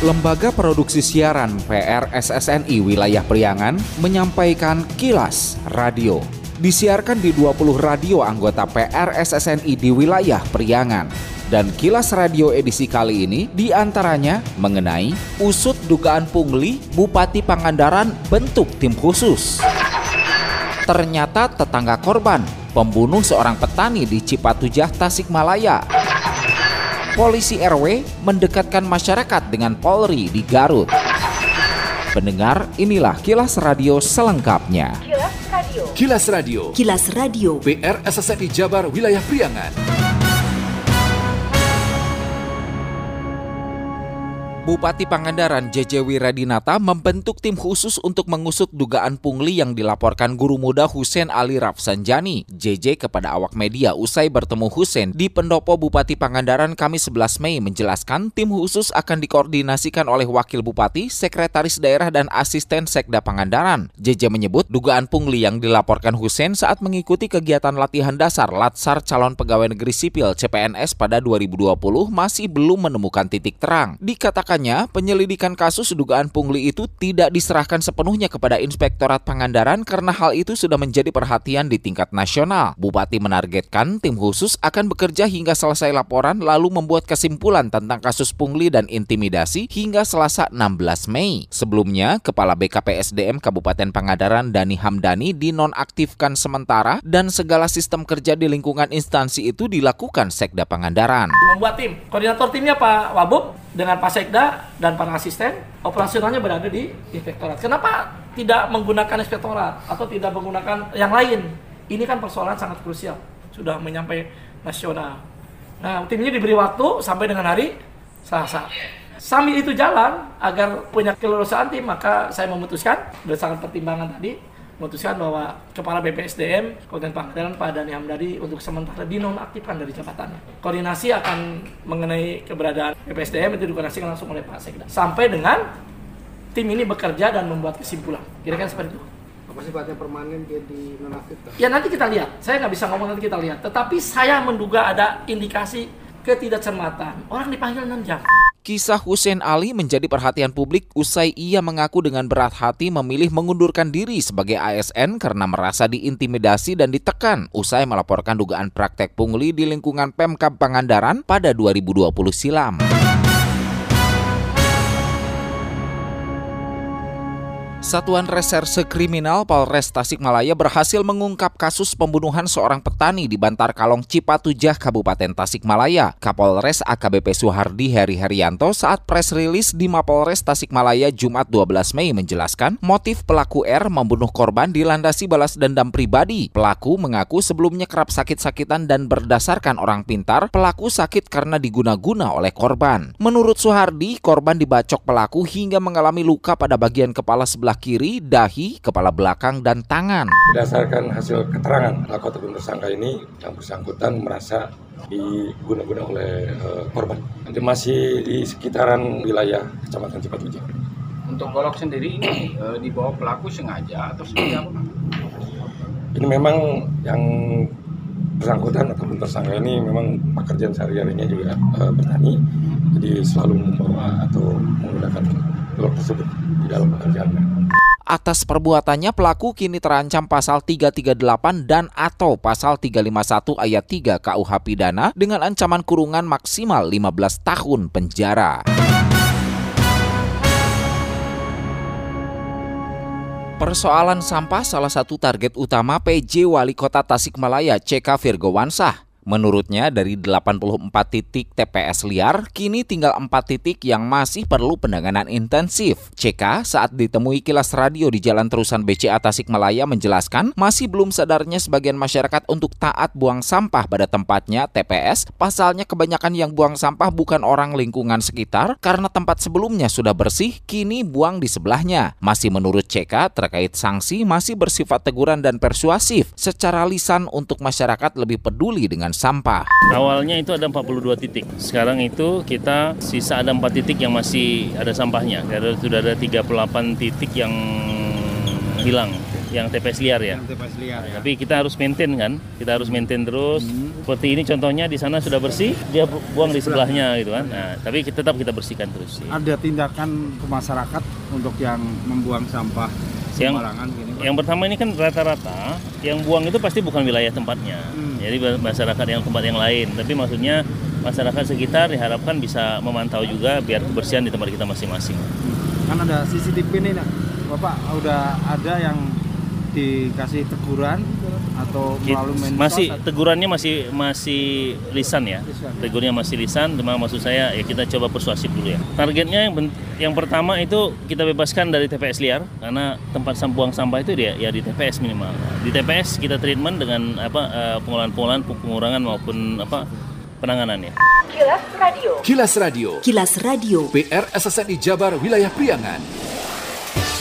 Lembaga Produksi Siaran PRSSNI Wilayah Priangan menyampaikan kilas radio. Disiarkan di 20 radio anggota PRSSNI di wilayah Priangan. Dan kilas radio edisi kali ini di antaranya mengenai usut dugaan pungli Bupati Pangandaran bentuk tim khusus. Ternyata tetangga korban pembunuh seorang petani di Cipatujah, Tasikmalaya. Polisi RW mendekatkan masyarakat dengan Polri di Garut. Pendengar, inilah kilas radio selengkapnya. Kilas Radio. Kilas Radio. Kilas Radio. PR SSNI Jabar Wilayah Priangan. Bupati Pangandaran JJ Wiradinata membentuk tim khusus untuk mengusut dugaan pungli yang dilaporkan guru muda Husen Ali Rafsanjani. JJ kepada awak media usai bertemu Husen di pendopo Bupati Pangandaran Kamis 11 Mei menjelaskan tim khusus akan dikoordinasikan oleh Wakil Bupati, Sekretaris Daerah dan Asisten Sekda Pangandaran. JJ menyebut dugaan pungli yang dilaporkan Husen saat mengikuti kegiatan latihan dasar Latsar Calon Pegawai Negeri Sipil CPNS pada 2020 masih belum menemukan titik terang. Dikatakan Dikatakannya, penyelidikan kasus dugaan pungli itu tidak diserahkan sepenuhnya kepada Inspektorat Pangandaran karena hal itu sudah menjadi perhatian di tingkat nasional. Bupati menargetkan tim khusus akan bekerja hingga selesai laporan lalu membuat kesimpulan tentang kasus pungli dan intimidasi hingga Selasa 16 Mei. Sebelumnya, Kepala BKPSDM Kabupaten Pangandaran Dani Hamdani dinonaktifkan sementara dan segala sistem kerja di lingkungan instansi itu dilakukan Sekda Pangandaran. Membuat tim, koordinator timnya Pak Wabub dengan Pak Sekda dan para asisten operasionalnya berada di inspektorat. Kenapa tidak menggunakan inspektorat atau tidak menggunakan yang lain? Ini kan persoalan sangat krusial. Sudah menyampai nasional. Nah, timnya diberi waktu sampai dengan hari Selasa. Sambil itu jalan agar punya kelulusan tim, maka saya memutuskan berdasarkan pertimbangan tadi memutuskan bahwa Kepala BPSDM Kabupaten Pangandaran Pak Dani Hamdani untuk sementara dinonaktifkan dari jabatannya. Koordinasi akan mengenai keberadaan BPSDM itu dikoordinasikan langsung oleh Pak Sekda. Sampai dengan tim ini bekerja dan membuat kesimpulan. Kira-kira seperti itu. Apa sifatnya permanen dia dinonaktifkan? Ya nanti kita lihat. Saya nggak bisa ngomong nanti kita lihat. Tetapi saya menduga ada indikasi ketidakcermatan. Orang dipanggil 6 jam. Kisah Hussein Ali menjadi perhatian publik usai ia mengaku dengan berat hati memilih mengundurkan diri sebagai ASN karena merasa diintimidasi dan ditekan usai melaporkan dugaan praktek pungli di lingkungan Pemkab Pangandaran pada 2020 silam. Satuan Reserse Kriminal Polres Tasikmalaya berhasil mengungkap kasus pembunuhan seorang petani di Bantar Kalong Cipatujah, Kabupaten Tasikmalaya. Kapolres AKBP Suhardi Heri Herianto saat press rilis di Mapolres Tasikmalaya Jumat 12 Mei menjelaskan motif pelaku R membunuh korban dilandasi balas dendam pribadi. Pelaku mengaku sebelumnya kerap sakit-sakitan dan berdasarkan orang pintar, pelaku sakit karena diguna-guna oleh korban. Menurut Suhardi, korban dibacok pelaku hingga mengalami luka pada bagian kepala sebelah sebelah kiri, dahi, kepala belakang, dan tangan. Berdasarkan hasil keterangan pelaku ataupun tersangka ini, yang bersangkutan merasa diguna-guna oleh uh, korban. Nanti masih di sekitaran wilayah Kecamatan Cipatujah. Untuk golok sendiri ini uh, dibawa pelaku sengaja atau seperti apa? Ini memang yang bersangkutan ataupun tersangka ini memang pekerjaan sehari-harinya juga uh, bertani, jadi selalu membawa atau menggunakan golok tersebut di dalam pekerjaannya. Atas perbuatannya pelaku kini terancam pasal 338 dan atau pasal 351 ayat 3 KUH pidana dengan ancaman kurungan maksimal 15 tahun penjara. Persoalan sampah salah satu target utama PJ Wali Kota Tasikmalaya CK Virgowansah. Menurutnya dari 84 titik TPS liar, kini tinggal 4 titik yang masih perlu penanganan intensif. CK saat ditemui kilas radio di Jalan Terusan BCA Tasikmalaya menjelaskan masih belum sadarnya sebagian masyarakat untuk taat buang sampah pada tempatnya TPS. Pasalnya kebanyakan yang buang sampah bukan orang lingkungan sekitar karena tempat sebelumnya sudah bersih, kini buang di sebelahnya. Masih menurut CK terkait sanksi masih bersifat teguran dan persuasif secara lisan untuk masyarakat lebih peduli dengan dengan sampah. Awalnya itu ada 42 titik. Sekarang itu kita sisa ada 4 titik yang masih ada sampahnya. Ada sudah ada 38 titik yang hilang. yang TPS liar ya. Yang TPS liar ya. Tapi kita harus maintain kan, kita harus maintain terus. Seperti ini contohnya di sana sudah bersih, dia bu- buang di sebelahnya gitu kan. Nah, tapi kita tetap kita bersihkan terus. sih. Ada tindakan ke masyarakat untuk yang membuang sampah Yang- gini Pak? Yang pertama ini kan rata-rata yang buang itu pasti bukan wilayah tempatnya. Hmm. Jadi masyarakat yang tempat yang lain. Tapi maksudnya masyarakat sekitar diharapkan bisa memantau juga biar kebersihan di tempat kita masing-masing. Kan ada CCTV nih. Bapak udah ada yang dikasih teguran atau melalui mensos masih atau- tegurannya masih masih lisan ya. Lisan, ya. Tegurnya masih lisan, cuma maksud saya ya kita coba persuasif dulu ya. Targetnya yang, yang pertama itu kita bebaskan dari TPS liar karena tempat buang sampah itu dia ya di TPS minimal. Di TPS kita treatment dengan apa eh, pengolahan-pengolahan pengurangan maupun apa penanganannya. Kilas Radio. Kilas Radio. Kilas Radio. PR SSNI Jabar Wilayah Priangan.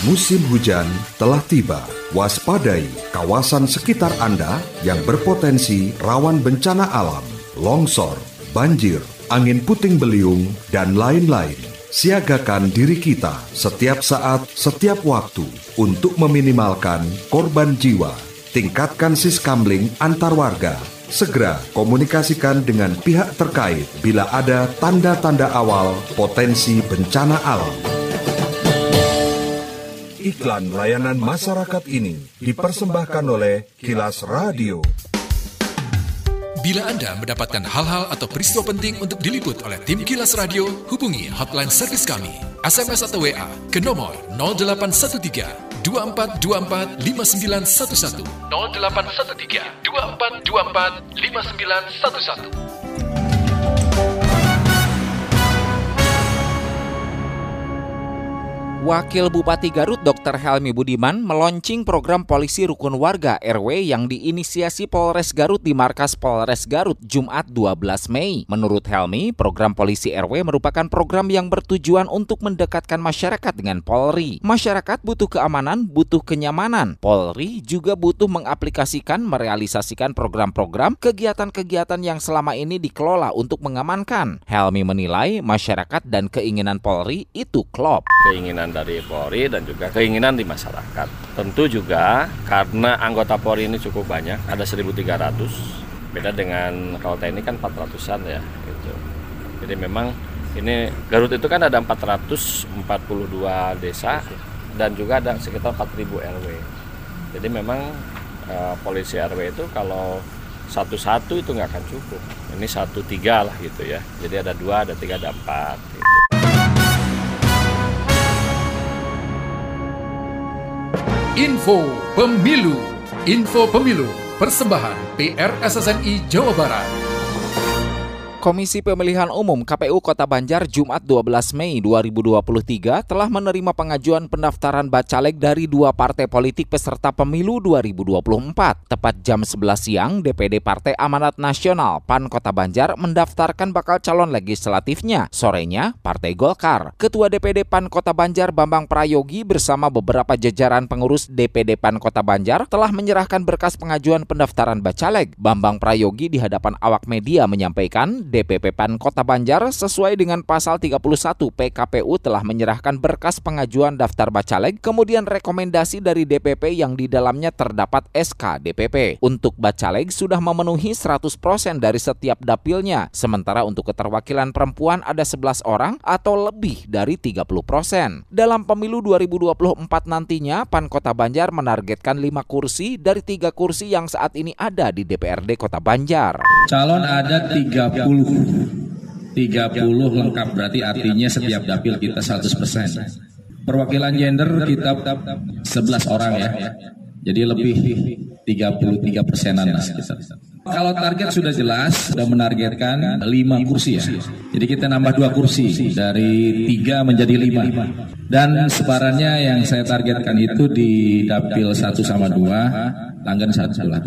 Musim hujan telah tiba. Waspadai kawasan sekitar Anda yang berpotensi rawan bencana alam, longsor, banjir, angin puting beliung, dan lain-lain. Siagakan diri kita setiap saat, setiap waktu untuk meminimalkan korban jiwa. Tingkatkan siskamling antar warga. Segera komunikasikan dengan pihak terkait bila ada tanda-tanda awal potensi bencana alam. Iklan layanan masyarakat ini dipersembahkan oleh Kilas Radio. Bila Anda mendapatkan hal-hal atau peristiwa penting untuk diliput oleh tim Kilas Radio, hubungi hotline servis kami. SMS atau WA ke nomor 0813 2424 5911 0813 2424 5911 Wakil Bupati Garut Dr. Helmi Budiman meluncing program polisi rukun warga RW yang diinisiasi Polres Garut di markas Polres Garut Jumat 12 Mei. Menurut Helmi, program polisi RW merupakan program yang bertujuan untuk mendekatkan masyarakat dengan Polri. Masyarakat butuh keamanan, butuh kenyamanan. Polri juga butuh mengaplikasikan, merealisasikan program-program, kegiatan-kegiatan yang selama ini dikelola untuk mengamankan. Helmi menilai masyarakat dan keinginan Polri itu klop. keinginan dari Polri dan juga keinginan di masyarakat. Tentu juga karena anggota Polri ini cukup banyak, ada 1.300. Beda dengan kalau TNI kan 400-an ya gitu. Jadi memang ini Garut itu kan ada 442 desa dan juga ada sekitar 4.000 RW. Jadi memang eh, polisi RW itu kalau satu-satu itu nggak akan cukup. Ini satu tiga lah gitu ya. Jadi ada dua, ada tiga, ada empat. gitu. Info Pemilu. Info Pemilu. Persembahan PR SSNI Jawa Barat Komisi Pemilihan Umum KPU Kota Banjar Jumat 12 Mei 2023 telah menerima pengajuan pendaftaran Bacaleg dari dua partai politik peserta pemilu 2024. Tepat jam 11 siang, DPD Partai Amanat Nasional PAN Kota Banjar mendaftarkan bakal calon legislatifnya. Sorenya, Partai Golkar. Ketua DPD PAN Kota Banjar Bambang Prayogi bersama beberapa jajaran pengurus DPD PAN Kota Banjar telah menyerahkan berkas pengajuan pendaftaran Bacaleg. Bambang Prayogi di hadapan awak media menyampaikan DPP PAN Kota Banjar sesuai dengan pasal 31 PKPU telah menyerahkan berkas pengajuan daftar Bacaleg kemudian rekomendasi dari DPP yang di dalamnya terdapat SK DPP. Untuk Bacaleg sudah memenuhi 100% dari setiap dapilnya, sementara untuk keterwakilan perempuan ada 11 orang atau lebih dari 30%. Dalam pemilu 2024 nantinya, PAN Kota Banjar menargetkan 5 kursi dari 3 kursi yang saat ini ada di DPRD Kota Banjar. Calon ada 30. 30 lengkap berarti artinya setiap dapil kita 100%. Perwakilan gender kita 11 orang ya. Jadi lebih 33 persenan lah kita. Kalau target sudah jelas, sudah menargetkan 5 kursi ya. Jadi kita nambah dua kursi dari 3 menjadi 5. Dan sebarannya yang saya targetkan itu di dapil 1 sama 2, Langgan 1 lah.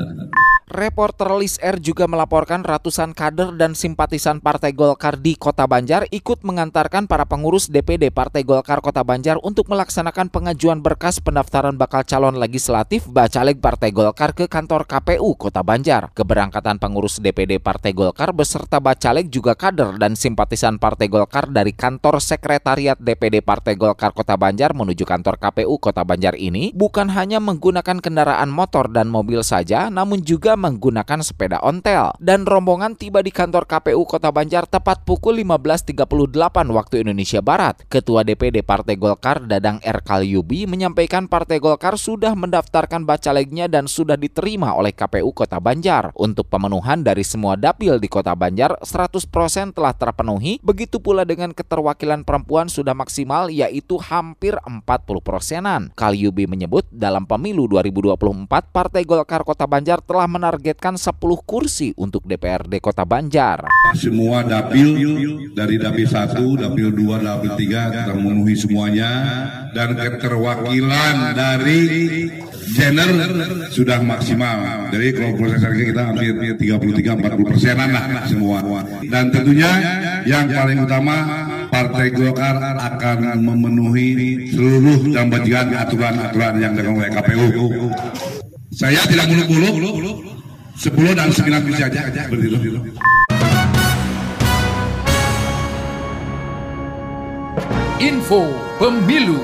Reporter Lis R juga melaporkan ratusan kader dan simpatisan Partai Golkar di Kota Banjar ikut mengantarkan para pengurus DPD Partai Golkar Kota Banjar untuk melaksanakan pengajuan berkas pendaftaran bakal calon legislatif Bacaleg Partai Golkar ke kantor KPU Kota Banjar. Keberangkatan pengurus DPD Partai Golkar beserta Bacaleg juga kader dan simpatisan Partai Golkar dari kantor Sekretariat DPD Partai Golkar Kota Banjar menuju kantor KPU Kota Banjar ini bukan hanya menggunakan kendaraan motor dan mobil saja, namun juga menggunakan sepeda ontel. Dan rombongan tiba di kantor KPU Kota Banjar tepat pukul 15.38 waktu Indonesia Barat. Ketua DPD Partai Golkar Dadang R. Kalyubi menyampaikan Partai Golkar sudah mendaftarkan bacalegnya dan sudah diterima oleh KPU Kota Banjar. Untuk pemenuhan dari semua dapil di Kota Banjar 100% telah terpenuhi, begitu pula dengan keterwakilan perempuan sudah maksimal yaitu hampir 40 persenan. Kalyubi menyebut dalam pemilu 2024 Partai Golkar Kota Banjar telah menar menargetkan 10 kursi untuk DPRD Kota Banjar. Semua dapil dari dapil 1, dapil 2, dapil 3 kita memenuhi semuanya dan keterwakilan dari gender sudah maksimal. Jadi kalau proses kita hampir 33-40 persenan lah semua. Dan tentunya yang paling utama Partai Golkar akan memenuhi seluruh dan bagian aturan-aturan yang dilakukan oleh KPU. Saya tidak muluk-muluk, 10 dan 9 bisa aja itu. Info Pemilu.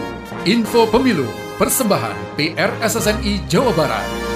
Info Pemilu. Persembahan PRSSNI Jawa Barat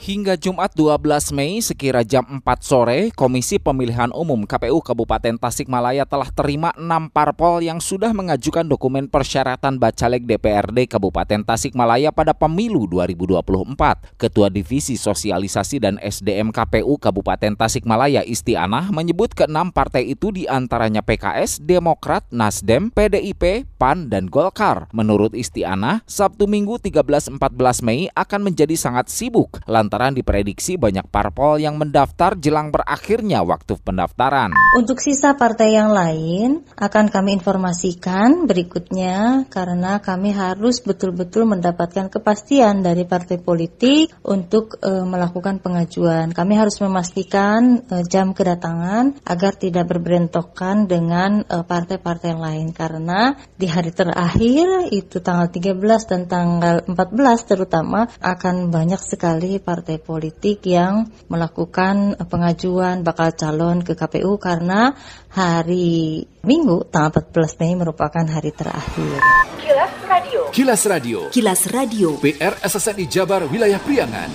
Hingga Jumat 12 Mei sekira jam 4 sore, Komisi Pemilihan Umum KPU Kabupaten Tasikmalaya telah terima 6 parpol yang sudah mengajukan dokumen persyaratan Bacaleg DPRD Kabupaten Tasikmalaya pada pemilu 2024. Ketua Divisi Sosialisasi dan SDM KPU Kabupaten Tasikmalaya Istianah menyebut keenam partai itu di antaranya PKS, Demokrat, Nasdem, PDIP, PAN, dan Golkar. Menurut Istianah, Sabtu Minggu 13-14 Mei akan menjadi sangat sibuk lantaran lantaran diprediksi banyak parpol yang mendaftar jelang berakhirnya waktu pendaftaran. Untuk sisa partai yang lain akan kami informasikan berikutnya karena kami harus betul-betul mendapatkan kepastian dari partai politik untuk e, melakukan pengajuan. Kami harus memastikan e, jam kedatangan agar tidak berberentokan dengan e, partai-partai lain karena di hari terakhir itu tanggal 13 dan tanggal 14 terutama akan banyak sekali partai partai politik yang melakukan pengajuan bakal calon ke KPU karena hari Minggu tanggal 14 Mei merupakan hari terakhir. Kilas Radio. Kilas Radio. Kilas Radio. PR SSNI Jabar Wilayah Priangan.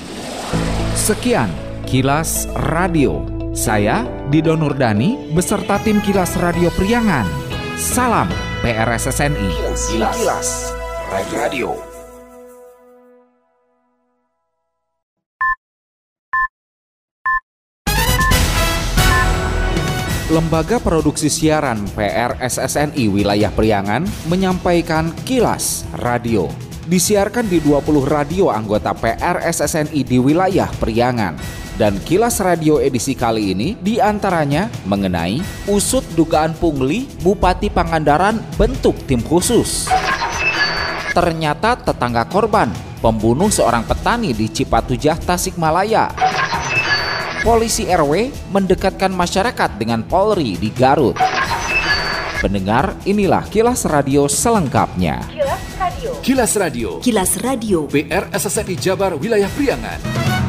Sekian Kilas Radio. Saya Dido Nurdani beserta tim Kilas Radio Priangan. Salam PRSSNI. Kilas, Kilas. Kilas. Radio. Lembaga Produksi Siaran PRSSNI Wilayah Priangan menyampaikan Kilas Radio. Disiarkan di 20 radio anggota PRSSNI di wilayah Priangan. Dan Kilas Radio edisi kali ini di antaranya mengenai usut dugaan pungli Bupati Pangandaran bentuk tim khusus. Ternyata tetangga korban pembunuh seorang petani di Cipatujah, Tasikmalaya polisi RW mendekatkan masyarakat dengan Polri di Garut. Pendengar, inilah kilas radio selengkapnya. Kilas Radio. Kilas Radio. Kilas Radio. PR SSNI Jabar Wilayah Priangan.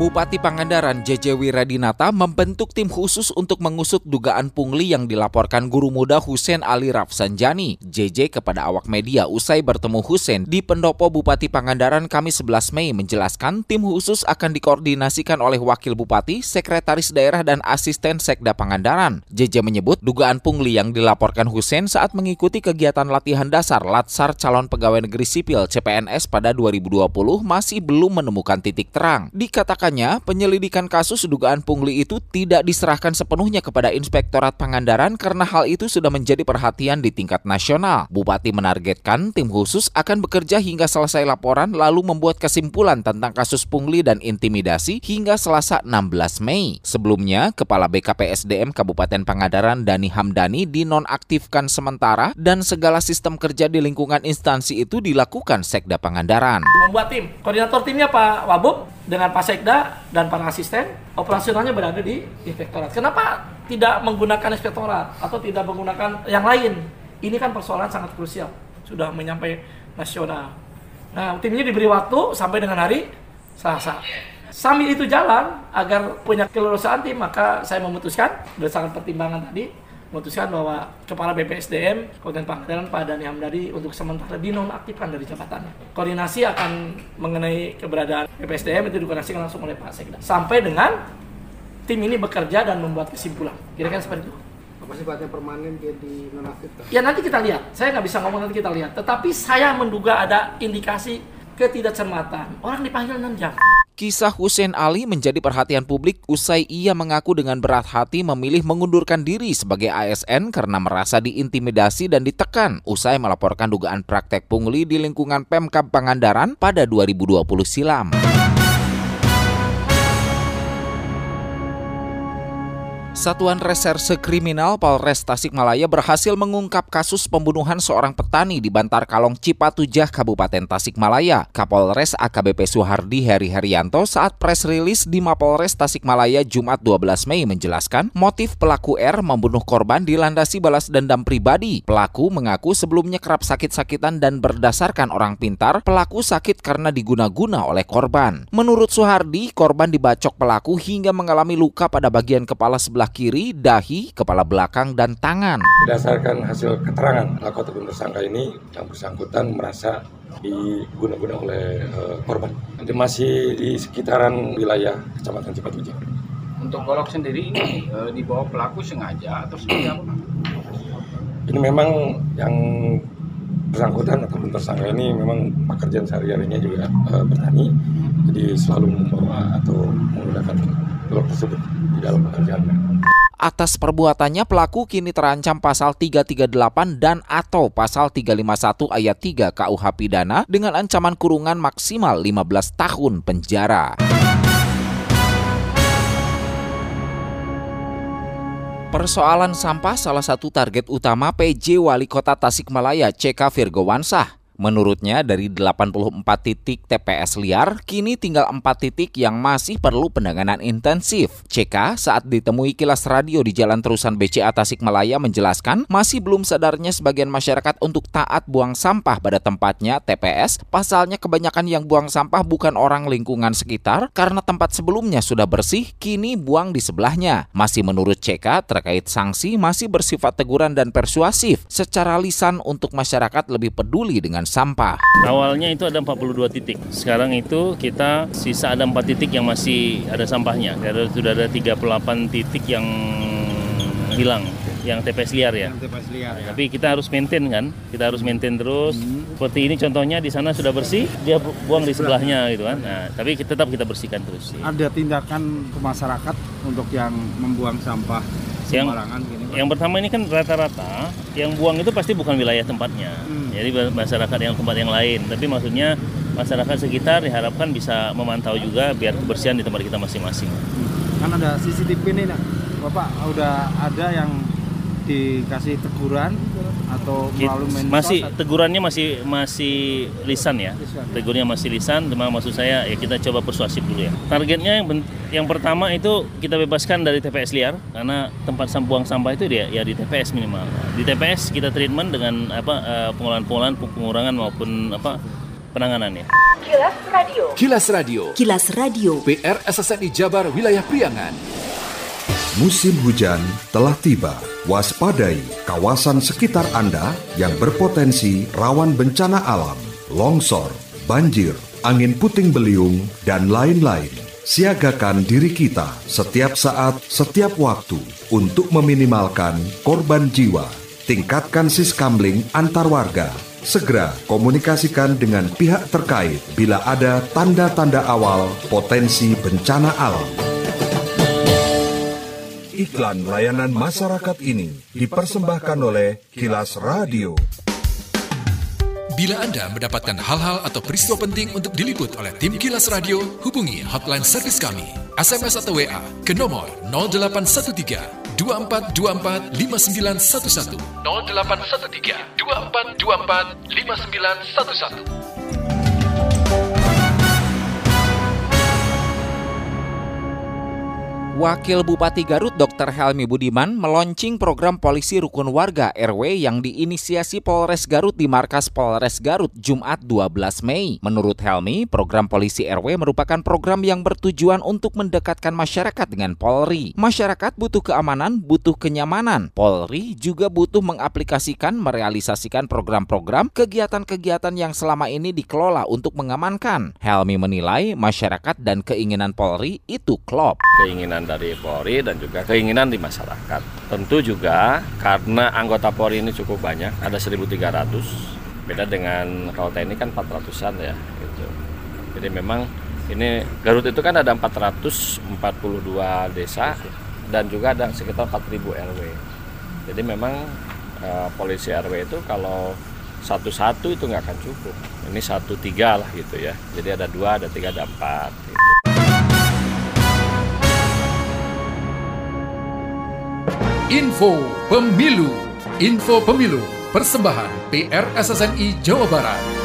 Bupati Pangandaran JJ Wiradinata membentuk tim khusus untuk mengusut dugaan pungli yang dilaporkan guru muda Husen Ali Rafsanjani. JJ kepada awak media usai bertemu Husen di pendopo Bupati Pangandaran Kamis 11 Mei menjelaskan tim khusus akan dikoordinasikan oleh Wakil Bupati, Sekretaris Daerah dan Asisten Sekda Pangandaran. JJ menyebut dugaan pungli yang dilaporkan Husen saat mengikuti kegiatan latihan dasar Latsar Calon Pegawai Negeri Sipil CPNS pada 2020 masih belum menemukan titik terang. Dikatakan Faktanya, penyelidikan kasus dugaan pungli itu tidak diserahkan sepenuhnya kepada Inspektorat Pangandaran karena hal itu sudah menjadi perhatian di tingkat nasional. Bupati menargetkan tim khusus akan bekerja hingga selesai laporan lalu membuat kesimpulan tentang kasus pungli dan intimidasi hingga Selasa 16 Mei. Sebelumnya, Kepala BKPSDM Kabupaten Pangandaran Dani Hamdani dinonaktifkan sementara dan segala sistem kerja di lingkungan instansi itu dilakukan Sekda Pangandaran. Membuat tim, koordinator timnya Pak Wabub dengan Pak Sekda dan para asisten, operasionalnya berada di inspektorat. Kenapa tidak menggunakan inspektorat atau tidak menggunakan yang lain? Ini kan persoalan sangat krusial, sudah menyampai nasional. Nah, tim ini diberi waktu sampai dengan hari Selasa. Sambil itu jalan, agar punya kelulusan tim, maka saya memutuskan berdasarkan pertimbangan tadi, memutuskan bahwa Kepala BPSDM Kabupaten Pangandaran Pak Dani Hamdani untuk sementara dinonaktifkan dari jabatannya. Koordinasi akan mengenai keberadaan BPSDM itu dikoordinasikan langsung oleh Pak Sekda. Sampai dengan tim ini bekerja dan membuat kesimpulan. Kira-kira seperti itu. Apa sifatnya permanen dia di nonaktifkan? Ya nanti kita lihat. Saya nggak bisa ngomong nanti kita lihat. Tetapi saya menduga ada indikasi ketidakcermatan. Orang dipanggil 6 jam. Kisah Hussein Ali menjadi perhatian publik usai ia mengaku dengan berat hati memilih mengundurkan diri sebagai ASN karena merasa diintimidasi dan ditekan usai melaporkan dugaan praktek pungli di lingkungan Pemkab Pangandaran pada 2020 silam. Satuan Reserse Kriminal Polres Tasikmalaya berhasil mengungkap kasus pembunuhan seorang petani di Bantar Kalong Cipatujah, Kabupaten Tasikmalaya. Kapolres AKBP Suhardi Heri Herianto saat press rilis di Mapolres Tasikmalaya Jumat 12 Mei menjelaskan motif pelaku R membunuh korban dilandasi balas dendam pribadi. Pelaku mengaku sebelumnya kerap sakit-sakitan dan berdasarkan orang pintar, pelaku sakit karena diguna-guna oleh korban. Menurut Suhardi, korban dibacok pelaku hingga mengalami luka pada bagian kepala sebelah kiri, dahi, kepala belakang, dan tangan. Berdasarkan hasil keterangan pelaku ataupun tersangka ini, yang bersangkutan merasa diguna-guna oleh uh, korban. Nanti masih di sekitaran wilayah Kecamatan Cipatujah. Untuk golok sendiri ini uh, dibawa pelaku sengaja atau seperti apa? Ini memang yang bersangkutan ataupun tersangka ini memang pekerjaan sehari-harinya juga uh, bertani, jadi selalu membawa atau menggunakan golok tersebut di dalam pekerjaannya. Atas perbuatannya pelaku kini terancam pasal 338 dan atau pasal 351 ayat 3 KUH pidana dengan ancaman kurungan maksimal 15 tahun penjara. Persoalan sampah salah satu target utama PJ Wali Kota Tasikmalaya CK Virgowansah. Menurutnya dari 84 titik TPS liar, kini tinggal 4 titik yang masih perlu penanganan intensif. CK saat ditemui kilas radio di Jalan Terusan BCA Tasikmalaya menjelaskan masih belum sadarnya sebagian masyarakat untuk taat buang sampah pada tempatnya TPS. Pasalnya kebanyakan yang buang sampah bukan orang lingkungan sekitar karena tempat sebelumnya sudah bersih, kini buang di sebelahnya. Masih menurut CK terkait sanksi masih bersifat teguran dan persuasif secara lisan untuk masyarakat lebih peduli dengan sampah. Awalnya itu ada 42 titik. Sekarang itu kita sisa ada 4 titik yang masih ada sampahnya. Ada sudah ada 38 titik yang hilang yang TPS liar ya. Yang TPS liar ya. Tapi kita harus maintain kan, kita harus maintain terus. Hmm. Seperti ini contohnya di sana sudah bersih, dia buang di sebelahnya gitu kan. Nah, tapi tetap kita bersihkan terus. Ada tindakan ke masyarakat untuk yang membuang sampah yang gini, yang pertama ini kan rata-rata yang buang itu pasti bukan wilayah tempatnya hmm. jadi masyarakat yang tempat yang lain tapi maksudnya masyarakat sekitar diharapkan bisa memantau juga biar kebersihan di tempat kita masing-masing hmm. kan ada CCTV nih bapak udah ada yang dikasih teguran atau melalui mensos masih tegurannya masih masih lisan ya? Tegurnya masih lisan cuma maksud saya ya kita coba persuasif dulu ya. Targetnya yang yang pertama itu kita bebaskan dari TPS liar karena tempat buang sampah itu dia ya di TPS minimal. Di TPS kita treatment dengan apa uh, pengolahan-pengolahan pengurangan maupun apa penanganannya. Kilas Radio. Kilas Radio. Kilas Radio. PR SSNI Jabar Wilayah Priangan Musim hujan telah tiba. Waspadai kawasan sekitar Anda yang berpotensi rawan bencana alam, longsor, banjir, angin puting beliung, dan lain-lain. Siagakan diri kita setiap saat, setiap waktu untuk meminimalkan korban jiwa. Tingkatkan siskamling antar warga Segera komunikasikan dengan pihak terkait bila ada tanda-tanda awal potensi bencana alam. Iklan layanan masyarakat ini dipersembahkan oleh Kilas Radio. Bila Anda mendapatkan hal-hal atau peristiwa penting untuk diliput oleh tim Kilas Radio, hubungi hotline servis kami, SMS atau WA ke nomor 0813 2424 5911 0813 2424 5911 Wakil Bupati Garut Dr. Helmi Budiman meluncing program polisi rukun warga RW yang diinisiasi Polres Garut di markas Polres Garut Jumat 12 Mei. Menurut Helmi, program polisi RW merupakan program yang bertujuan untuk mendekatkan masyarakat dengan Polri. Masyarakat butuh keamanan, butuh kenyamanan. Polri juga butuh mengaplikasikan, merealisasikan program-program, kegiatan-kegiatan yang selama ini dikelola untuk mengamankan. Helmi menilai masyarakat dan keinginan Polri itu klop. keinginan dari Polri dan juga keinginan di masyarakat. Tentu juga karena anggota Polri ini cukup banyak, ada 1.300. Beda dengan kalau TNI kan 400-an ya gitu. Jadi memang ini Garut itu kan ada 442 desa dan juga ada sekitar 4.000 RW. Jadi memang eh, polisi RW itu kalau satu-satu itu nggak akan cukup. Ini satu tiga lah gitu ya. Jadi ada dua, ada tiga, ada empat. gitu. Info Pemilu. Info Pemilu. Persembahan PRSSNI Jawa Barat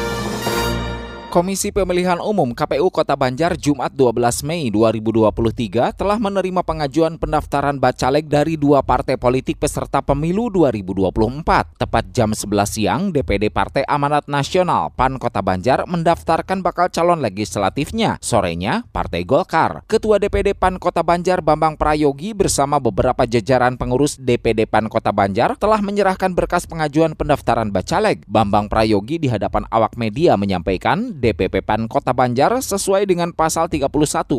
Komisi Pemilihan Umum KPU Kota Banjar Jumat 12 Mei 2023 telah menerima pengajuan pendaftaran Bacaleg dari dua partai politik peserta pemilu 2024. Tepat jam 11 siang, DPD Partai Amanat Nasional PAN Kota Banjar mendaftarkan bakal calon legislatifnya. Sorenya, Partai Golkar. Ketua DPD PAN Kota Banjar Bambang Prayogi bersama beberapa jajaran pengurus DPD PAN Kota Banjar telah menyerahkan berkas pengajuan pendaftaran Bacaleg. Bambang Prayogi di hadapan awak media menyampaikan DPP PAN Kota Banjar sesuai dengan pasal 31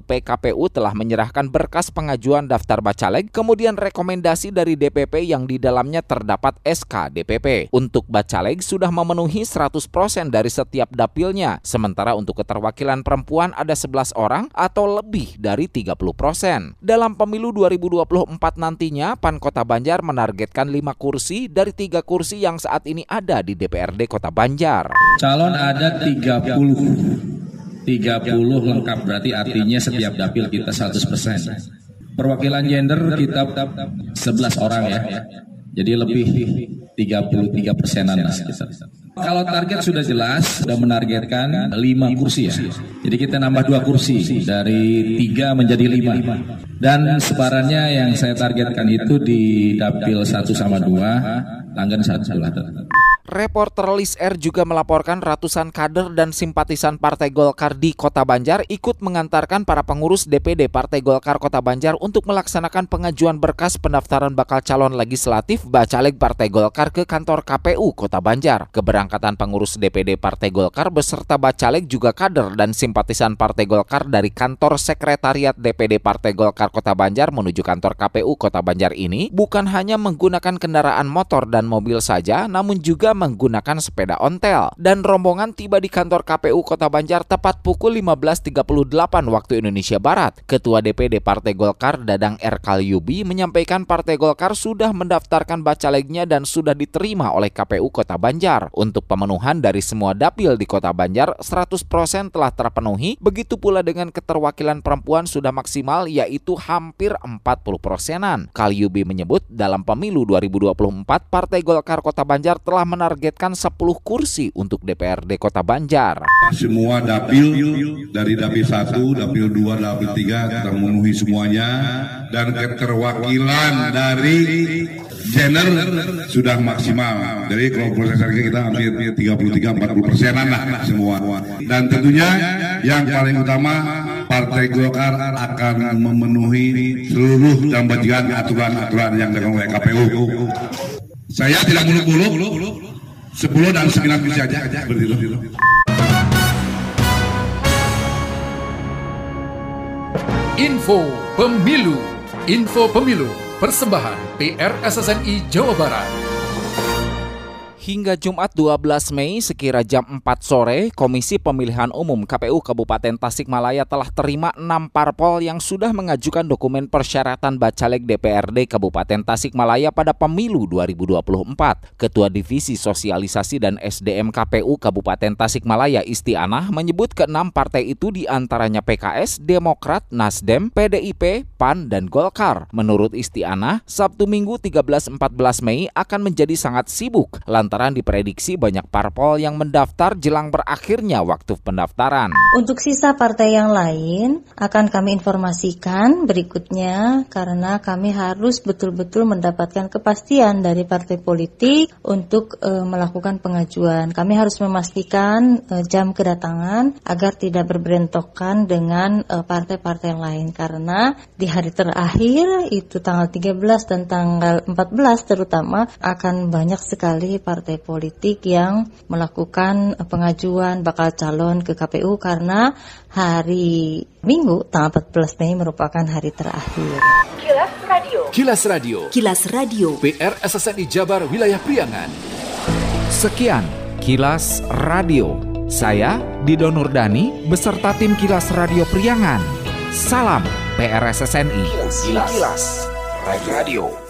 PKPU telah menyerahkan berkas pengajuan daftar Bacaleg kemudian rekomendasi dari DPP yang di dalamnya terdapat SK DPP. Untuk Bacaleg sudah memenuhi 100% dari setiap dapilnya, sementara untuk keterwakilan perempuan ada 11 orang atau lebih dari 30%. Dalam pemilu 2024 nantinya, PAN Kota Banjar menargetkan 5 kursi dari 3 kursi yang saat ini ada di DPRD Kota Banjar. Calon ada 30 30 lengkap berarti artinya setiap dapil kita 100%. Perwakilan gender kita 11 orang ya. Jadi lebih 33 persenan lah. Kalau target sudah jelas, sudah menargetkan 5 kursi ya. Jadi kita nambah 2 kursi dari 3 menjadi 5. Dan sebarannya yang saya targetkan itu di dapil 1 sama 2, langgan 1 lah. Reporter Lis R juga melaporkan ratusan kader dan simpatisan Partai Golkar di Kota Banjar ikut mengantarkan para pengurus DPD Partai Golkar Kota Banjar untuk melaksanakan pengajuan berkas pendaftaran bakal calon legislatif Bacaleg Partai Golkar ke kantor KPU Kota Banjar. Keberangkatan pengurus DPD Partai Golkar beserta Bacaleg juga kader dan simpatisan Partai Golkar dari kantor Sekretariat DPD Partai Golkar Kota Banjar menuju kantor KPU Kota Banjar ini bukan hanya menggunakan kendaraan motor dan mobil saja namun juga menggunakan sepeda ontel. Dan rombongan tiba di kantor KPU Kota Banjar tepat pukul 15.38 waktu Indonesia Barat. Ketua DPD Partai Golkar Dadang R. Kalyubi menyampaikan Partai Golkar sudah mendaftarkan bacalegnya dan sudah diterima oleh KPU Kota Banjar. Untuk pemenuhan dari semua dapil di Kota Banjar 100% telah terpenuhi, begitu pula dengan keterwakilan perempuan sudah maksimal yaitu hampir 40 persenan. Kalyubi menyebut dalam pemilu 2024 Partai Golkar Kota Banjar telah menargetkan 10 kursi untuk DPRD Kota Banjar. Semua dapil dari dapil 1, dapil 2, dapil 3 kita memenuhi semuanya dan keterwakilan dari gender sudah maksimal. Jadi kalau proses harga kita hampir 33-40 persenan lah semua. Dan tentunya yang paling utama Partai Golkar akan memenuhi seluruh dan bagian aturan-aturan yang dilakukan oleh KPU. Saya tidak muluk-muluk, 10 dan 9 bisa aja. Itu. Info Pemilu. Info Pemilu. Persembahan PRSSNI Jawa Barat Hingga Jumat 12 Mei sekira jam 4 sore, Komisi Pemilihan Umum KPU Kabupaten Tasikmalaya telah terima 6 parpol yang sudah mengajukan dokumen persyaratan Bacalek DPRD Kabupaten Tasikmalaya pada pemilu 2024. Ketua Divisi Sosialisasi dan SDM KPU Kabupaten Tasikmalaya Istianah menyebut keenam partai itu di antaranya PKS, Demokrat, Nasdem, PDIP, PAN, dan Golkar. Menurut Istianah, Sabtu Minggu 13-14 Mei akan menjadi sangat sibuk lantaran lantaran diprediksi banyak parpol yang mendaftar jelang berakhirnya waktu pendaftaran. Untuk sisa partai yang lain akan kami informasikan berikutnya karena kami harus betul-betul mendapatkan kepastian dari partai politik untuk e, melakukan pengajuan. Kami harus memastikan e, jam kedatangan agar tidak berberentokan dengan e, partai-partai yang lain karena di hari terakhir itu tanggal 13 dan tanggal 14 terutama akan banyak sekali partai partai politik yang melakukan pengajuan bakal calon ke KPU karena hari Minggu tanggal 14 Mei merupakan hari terakhir. Kilas Radio. Kilas Radio. Kilas Radio. PR SSNI Jabar Wilayah Priangan. Sekian Kilas Radio. Saya Dido Nurdani beserta tim Kilas Radio Priangan. Salam PRSSNI. Kilas, Kilas. Radio.